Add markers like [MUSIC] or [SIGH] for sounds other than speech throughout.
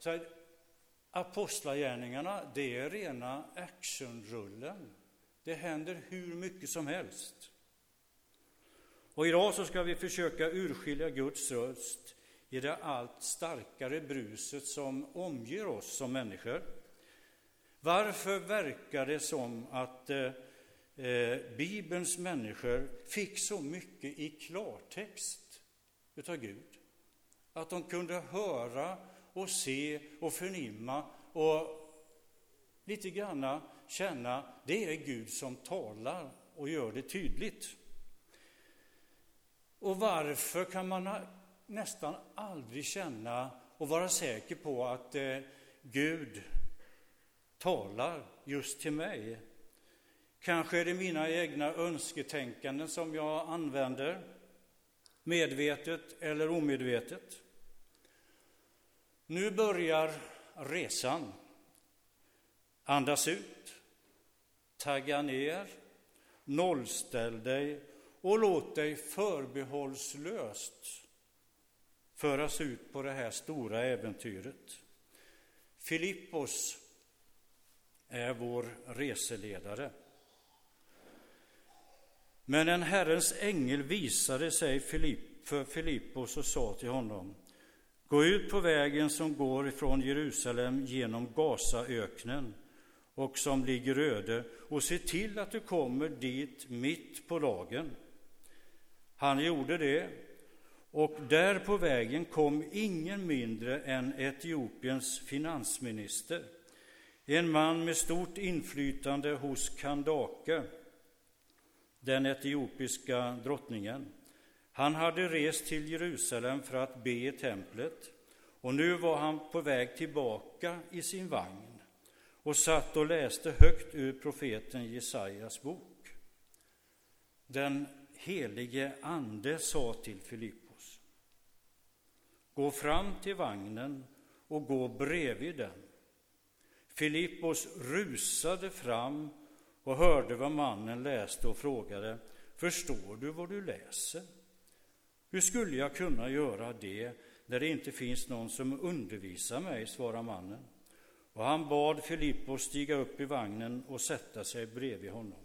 Så här, Apostlagärningarna, det är rena actionrullen. Det händer hur mycket som helst. Och idag så ska vi försöka urskilja Guds röst i det allt starkare bruset som omger oss som människor. Varför verkar det som att eh, eh, Bibelns människor fick så mycket i klartext utav Gud? Att de kunde höra och se och förnimma och lite granna känna, det är Gud som talar och gör det tydligt. Och varför kan man nästan aldrig känna och vara säker på att eh, Gud talar just till mig? Kanske är det mina egna önsketänkanden som jag använder, medvetet eller omedvetet. Nu börjar resan. Andas ut, tagga ner, nollställ dig och låt dig förbehållslöst föras ut på det här stora äventyret. Filippos är vår reseledare. Men en Herrens ängel visade sig för Filippos och sa till honom Gå ut på vägen som går ifrån Jerusalem genom Gazaöknen och som ligger öde och se till att du kommer dit mitt på dagen. Han gjorde det och där på vägen kom ingen mindre än Etiopiens finansminister, en man med stort inflytande hos Kandake, den etiopiska drottningen. Han hade rest till Jerusalem för att be i templet och nu var han på väg tillbaka i sin vagn och satt och läste högt ur profeten Jesajas bok. Den helige Ande sa till Filippos. Gå fram till vagnen och gå bredvid den. Filippos rusade fram och hörde vad mannen läste och frågade Förstår du vad du läser? Hur skulle jag kunna göra det när det inte finns någon som undervisar mig, svarade mannen. Och han bad Filippos stiga upp i vagnen och sätta sig bredvid honom.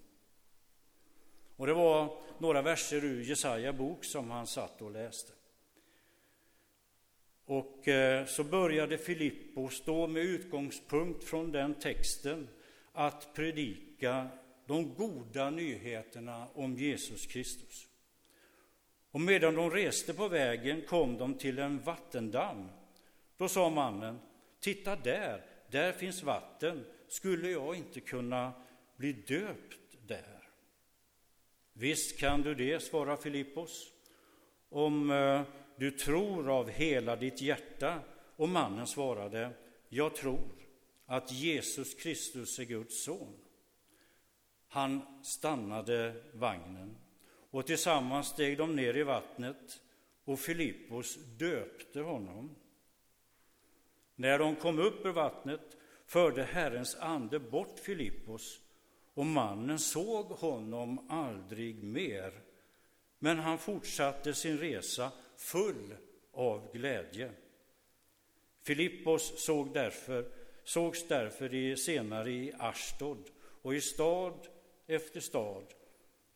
Och det var några verser ur Jesaja bok som han satt och läste. Och eh, så började Filippos då med utgångspunkt från den texten att predika de goda nyheterna om Jesus Kristus. Och medan de reste på vägen kom de till en vattendamm. Då sa mannen, titta där, där finns vatten, skulle jag inte kunna bli döpt där? Visst kan du det, svarade Filippos, om eh, du tror av hela ditt hjärta. Och mannen svarade, jag tror att Jesus Kristus är Guds son. Han stannade vagnen och tillsammans steg de ner i vattnet och Filippos döpte honom. När de kom upp ur vattnet förde Herrens ande bort Filippos och mannen såg honom aldrig mer. Men han fortsatte sin resa full av glädje. Filippos såg därför, sågs därför i, senare i Ashtod och i stad efter stad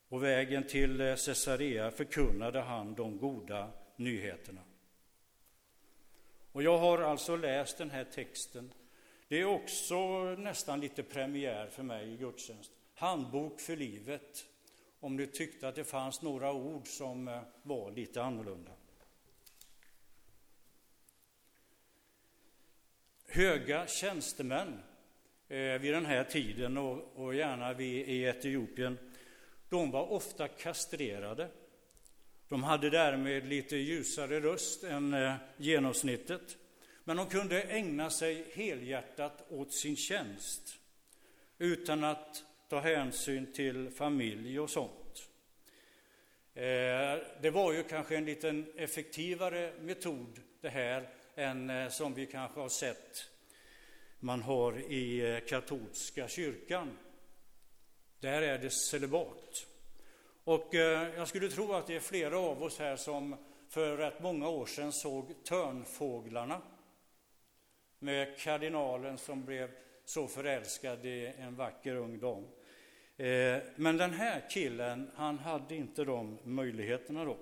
och vägen till eh, Caesarea förkunnade han de goda nyheterna. Och jag har alltså läst den här texten. Det är också nästan lite premiär för mig i gudstjänst. Handbok för livet, om du tyckte att det fanns några ord som eh, var lite annorlunda. Höga tjänstemän eh, vid den här tiden och, och gärna vid, i Etiopien de var ofta kastrerade. De hade därmed lite ljusare röst än eh, genomsnittet. Men de kunde ägna sig helhjärtat åt sin tjänst utan att ta hänsyn till familj och sånt. Eh, det var ju kanske en liten effektivare metod det här än eh, som vi kanske har sett man har i katolska kyrkan där är det celibat. Och eh, jag skulle tro att det är flera av oss här som för rätt många år sedan såg Törnfåglarna. med kardinalen som blev så förälskad i en vacker ung dam. Eh, men den här killen, han hade inte de möjligheterna då.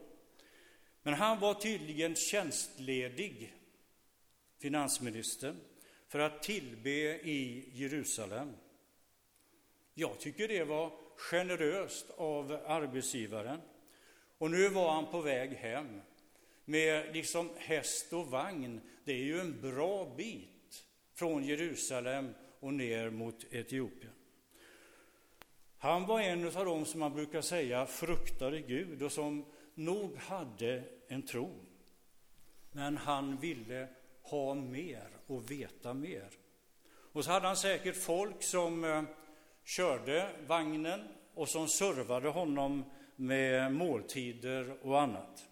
Men han var tydligen tjänstledig, finansministern, för att tillbe i Jerusalem. Jag tycker det var generöst av arbetsgivaren. Och nu var han på väg hem med liksom häst och vagn. Det är ju en bra bit från Jerusalem och ner mot Etiopien. Han var en av dem som man brukar säga fruktade Gud och som nog hade en tro. Men han ville ha mer och veta mer. Och så hade han säkert folk som eh, körde vagnen och som servade honom med måltider och annat.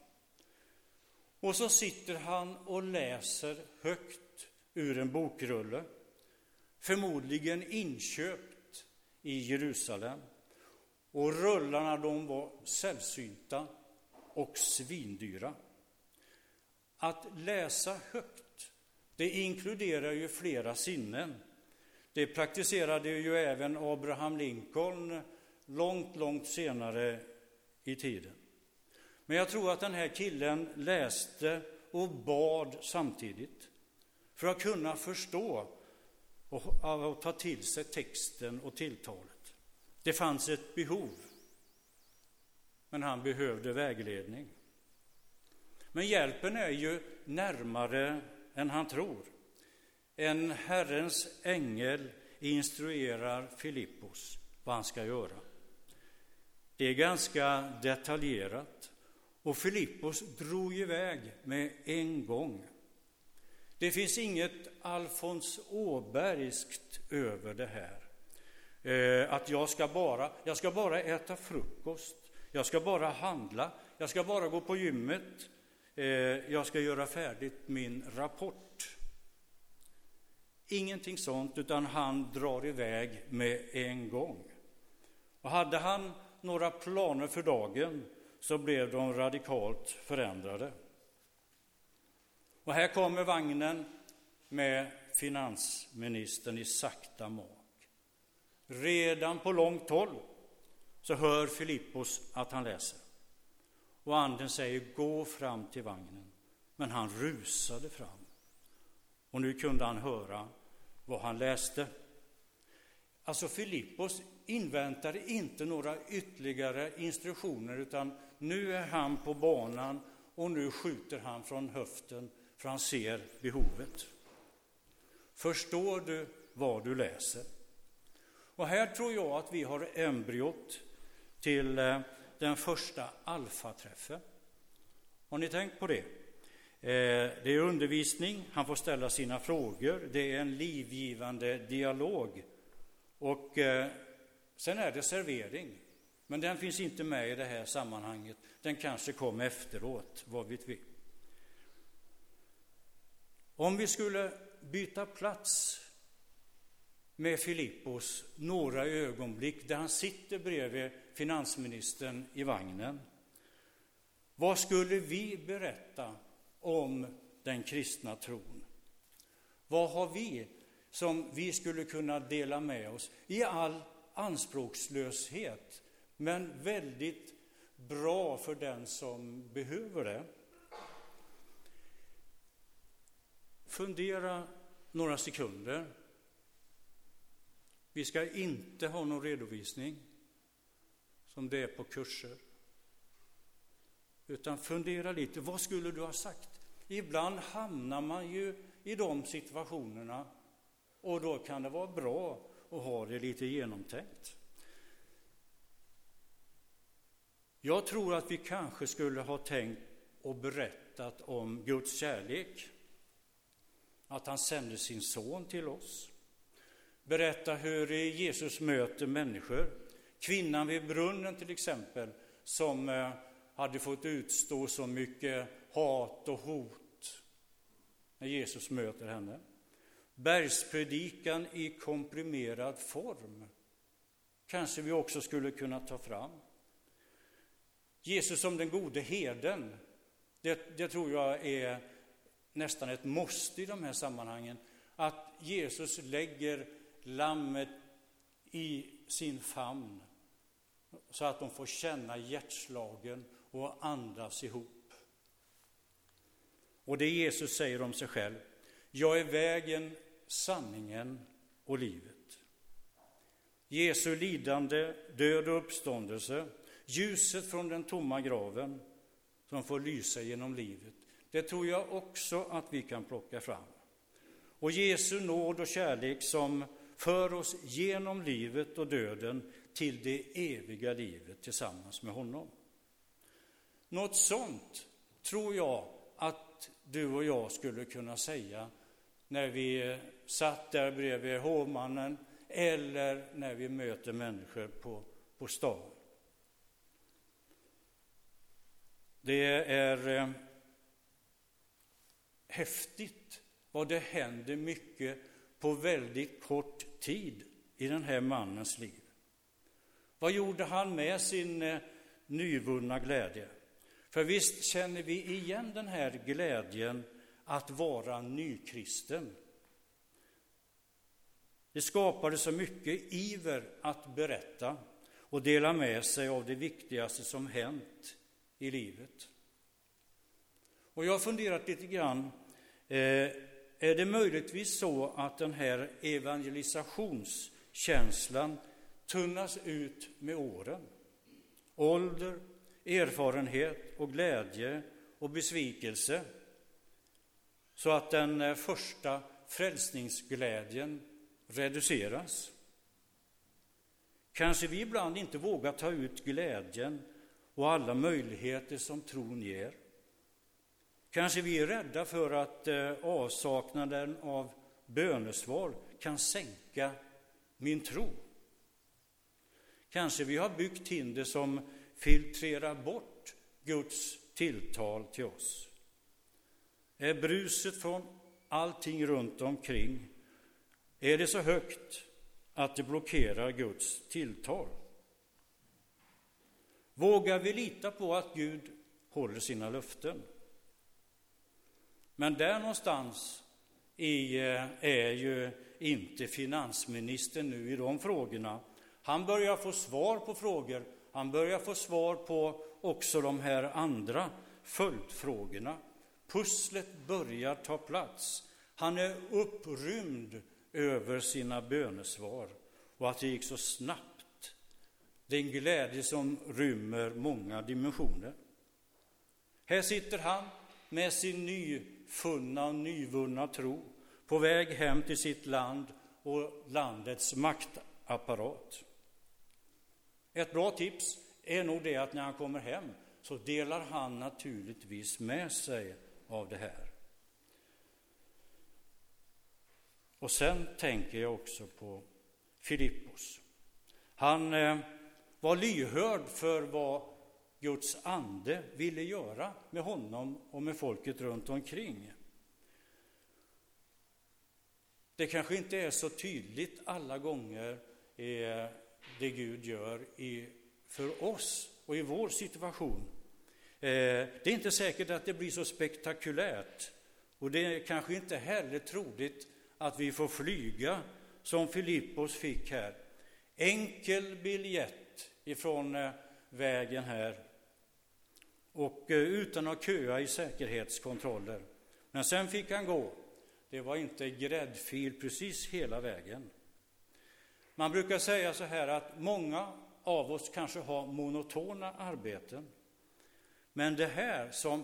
Och så sitter han och läser högt ur en bokrulle, förmodligen inköpt i Jerusalem. Och rullarna de var sällsynta och svindyra. Att läsa högt, det inkluderar ju flera sinnen. Det praktiserade ju även Abraham Lincoln långt, långt senare i tiden. Men jag tror att den här killen läste och bad samtidigt för att kunna förstå och, ta till sig texten och tilltalet. Det fanns ett behov, men han behövde vägledning. Men hjälpen är ju närmare än han tror. En Herrens ängel instruerar Filippos vad han ska göra. Det är ganska detaljerat och Filippos drog iväg med en gång. Det finns inget Alfons Åbergskt över det här. Eh, att jag ska, bara, jag ska bara äta frukost, jag ska bara handla, jag ska bara gå på gymmet, eh, jag ska göra färdigt min rapport. Ingenting sånt, utan han drar iväg med en gång. Och hade han några planer för dagen så blev de radikalt förändrade. Och här kommer vagnen med finansministern i sakta mak. Redan på långt håll så hör Filippos att han läser. Och anden säger gå fram till vagnen. Men han rusade fram. Och nu kunde han höra vad han läste. Alltså Filippos inväntade inte några ytterligare instruktioner utan nu är han på banan och nu skjuter han från höften för han ser behovet. Förstår du vad du läser? Och här tror jag att vi har embryot till eh, den första alfaträffen. Har ni tänkt på det? Eh, det är undervisning, han får ställa sina frågor, det är en livgivande dialog. Och eh, sen är det servering. Men den finns inte med i det här sammanhanget. Den kanske kom efteråt, vad vet vi? Om vi skulle byta plats med Filippos några ögonblick där han sitter bredvid finansministern i vagnen. Vad skulle vi berätta om den kristna tron? Vad har vi som vi skulle kunna dela med oss i all anspråkslöshet, men väldigt bra för den som behöver det? Fundera några sekunder. Vi ska inte ha någon redovisning som det är på kurser. Utan fundera lite, vad skulle du ha sagt? Ibland hamnar man ju i de situationerna och då kan det vara bra att ha det lite genomtänkt. Jag tror att vi kanske skulle ha tänkt och berättat om Guds kärlek att han sände sin son till oss. Berätta hur Jesus möter människor. Kvinnan vid brunnen till exempel, som eh, hade fått utstå så mycket hat och hot när Jesus möter henne. Bergspredikan i komprimerad form kanske vi också skulle kunna ta fram. Jesus som den gode herden, det, det tror jag är nästan ett måste i de här sammanhangen, att Jesus lägger lammet i sin famn så att de får känna hjärtslagen och andas ihop. Och det Jesus säger om sig själv, jag är vägen, sanningen och livet. Jesu lidande, död och uppståndelse, ljuset från den tomma graven som får lysa genom livet. Det tror jag också att vi kan plocka fram. Och Jesu nåd och kärlek som för oss genom livet och döden till det eviga livet tillsammans med honom. Något sånt tror jag att du och jag skulle kunna säga när vi eh, satt där bredvid hovmannen eller när vi möter människor på, på stan. Det är eh, häftigt vad det händer mycket på väldigt kort tid i den här mannens liv. Vad gjorde han med sin eh, nyvunna glädje? För visst känner vi igen den här glädjen att vara nykristen. Det skapade så mycket iver att berätta och dela med sig av det viktigaste som hänt i livet. Och jag har funderat lite grann, eh, är det möjligtvis så att den här evangelisationskänslan tunnas ut med åren? Ålder, erfarenhet och glädje och besvikelse så att den eh, första frälsningsglädjen reduceras. Kanske vi ibland inte vågar ta ut glädjen och alla möjligheter som tron ger. Kanske vi är rädda för att eh, avsaknaden av bönesvar kan sänka min tro. Kanske vi har byggt hinder som filtrerar bort Guds tilltal till oss. Är bruset från allting runt omkring är det så högt att det blockerar Guds tilltal? Vågar vi lita på att Gud håller sina löften? Men där någonstans i, eh, är ju inte finansministern nu i de frågorna. Han börjar få svar på frågor. Han börjar få svar på också de här andra följdfrågorna. Pusslet börjar ta plats. Han är upprymd över sina bönesvar och att det gick så snabbt. Det är en glädje som rymmer många dimensioner. Här sitter han med sin nyfunna och nyvunna tro på väg hem till sitt land och landets maktapparat. Ett bra tips är nog det att när han kommer hem så delar han naturligtvis med sig av det här. Och sen tänker jag också på Filippos. Han eh, var lyhörd för vad Guds ande ville göra med honom och med folket runt omkring. Det kanske inte är så tydligt alla gånger eh, det Gud gör i, för oss och i vår situation. Eh, det är inte säkert att det blir så spektakulärt och det är kanske inte heller troligt att vi får flyga som Filippos fick här. Enkel biljett ifrån eh, vägen här och eh, utan att köa i säkerhetskontroller. Men sen fick han gå. Det var inte gräddfil precis hela vägen. Man brukar säga så här att många av oss kanske har monotona arbeten. Men det här som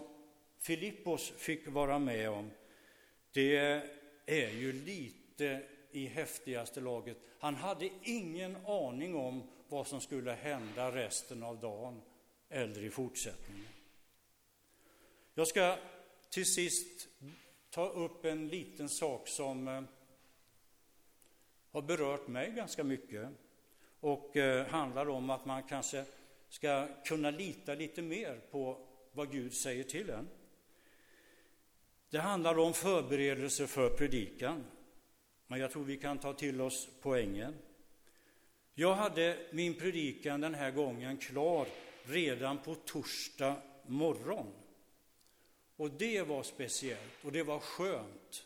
Filippos fick vara med om, det är ju lite i häftigaste laget. Han hade ingen aning om vad som skulle hända resten av dagen eller i fortsättningen. Jag ska till sist ta upp en liten sak som eh, har berört mig ganska mycket och eh, handlar om att man kanske ska kunna lita lite mer på vad Gud säger till en. Det handlar om förberedelser för predikan, men jag tror vi kan ta till oss poängen. Jag hade min predikan den här gången klar redan på torsdag morgon. Och det var speciellt och det var skönt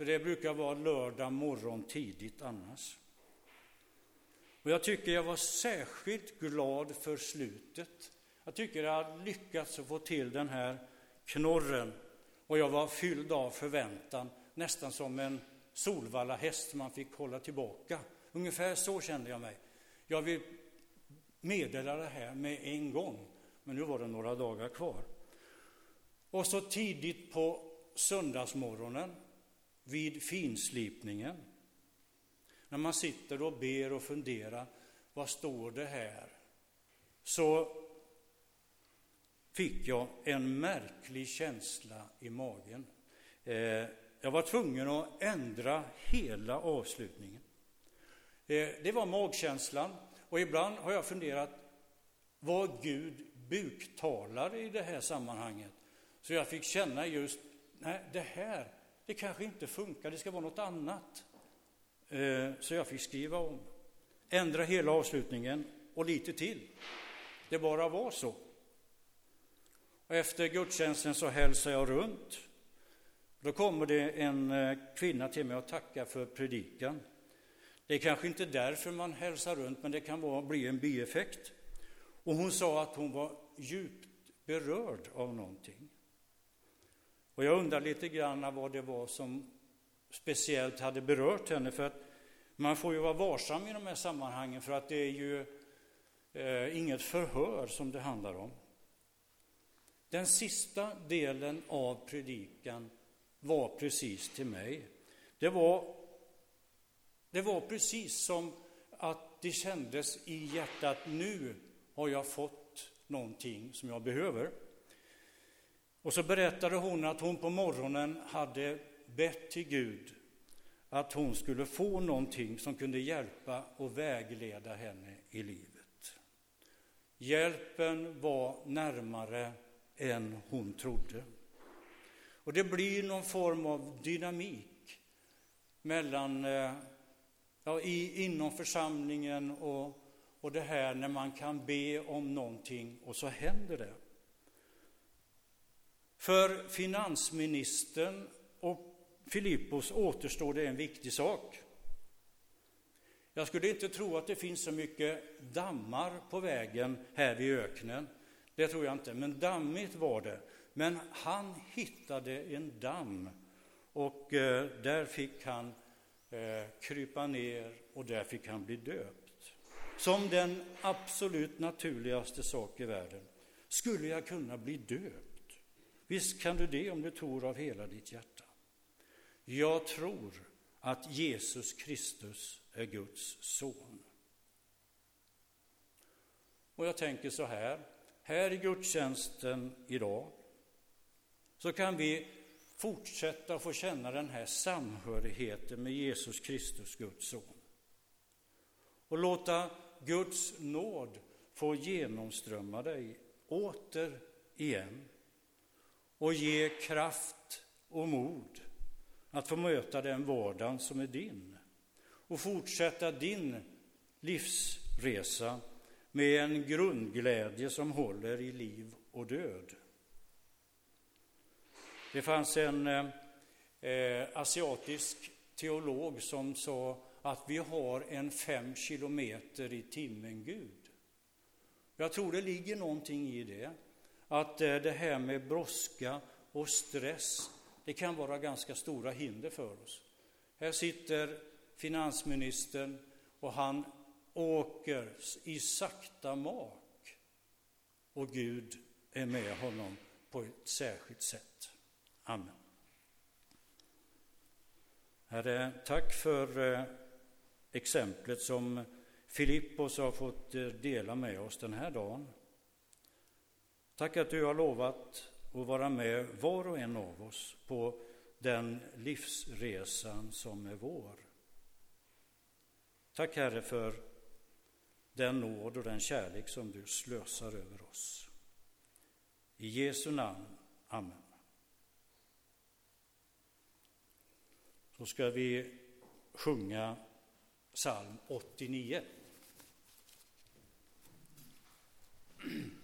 för det brukar vara lördag morgon tidigt annars. Och jag tycker jag var särskilt glad för slutet. Jag tycker jag hade lyckats att få till den här knorren och jag var fylld av förväntan, nästan som en Solvalla häst man fick hålla tillbaka. Ungefär så kände jag mig. Jag vill meddela det här med en gång, men nu var det några dagar kvar. Och så tidigt på söndagsmorgonen vid finslipningen, när man sitter och ber och funderar, vad står det här? Så fick jag en märklig känsla i magen. Eh, jag var tvungen att ändra hela avslutningen. Eh, det var magkänslan och ibland har jag funderat vad Gud buktalar i det här sammanhanget. Så jag fick känna just, nej det här, det kanske inte funkar, det ska vara något annat. Eh, så jag fick skriva om, ändra hela avslutningen och lite till. Det bara var så. Och efter gudstjänsten så hälsar jag runt. Då kommer det en eh, kvinna till mig och tackar för predikan. Det är kanske inte därför man hälsar runt, men det kan vara, bli en bieffekt. Och hon sa att hon var djupt berörd av någonting. Och jag undrar lite grann vad det var som speciellt hade berört henne, för att man får ju vara varsam i de här sammanhangen, för att det är ju eh, inget förhör som det handlar om. Den sista delen av predikan var precis till mig. Det var, det var precis som att det kändes i hjärtat, nu har jag fått någonting som jag behöver. Och så berättade hon att hon på morgonen hade bett till Gud att hon skulle få någonting som kunde hjälpa och vägleda henne i livet. Hjälpen var närmare än hon trodde. Och det blir någon form av dynamik mellan, eh, ja, i, inom församlingen och, och det här när man kan be om någonting och så händer det. För finansministern och Filippos återstår det en viktig sak. Jag skulle inte tro att det finns så mycket dammar på vägen här vid öknen. Det tror jag inte, men dammigt var det. Men han hittade en damm och eh, där fick han eh, krypa ner och där fick han bli döpt. Som den absolut naturligaste sak i världen. Skulle jag kunna bli döpt? Visst kan du det om du tror av hela ditt hjärta. Jag tror att Jesus Kristus är Guds son. Och jag tänker så här, här i gudstjänsten idag så kan vi fortsätta få känna den här samhörigheten med Jesus Kristus, Guds son. Och låta Guds nåd få genomströmma dig åter igen och ge kraft och mod att få möta den vardagen som är din och fortsätta din livsresa med en grundglädje som håller i liv och död. Det fanns en eh, asiatisk teolog som sa att vi har en fem kilometer i timmen Gud. Jag tror det ligger någonting i det, att eh, det här med brådska och stress, det kan vara ganska stora hinder för oss. Här sitter finansministern och han åker i sakta mak och Gud är med honom på ett särskilt sätt. Amen. Herre, tack för eh, exemplet som Filippos har fått eh, dela med oss den här dagen. Tack att du har lovat att vara med var och en av oss på den livsresan som är vår. Tack Herre för den nåd och den kärlek som du slösar över oss. I Jesu namn. Amen. Så ska vi sjunga psalm 89. [CLEARS THROAT]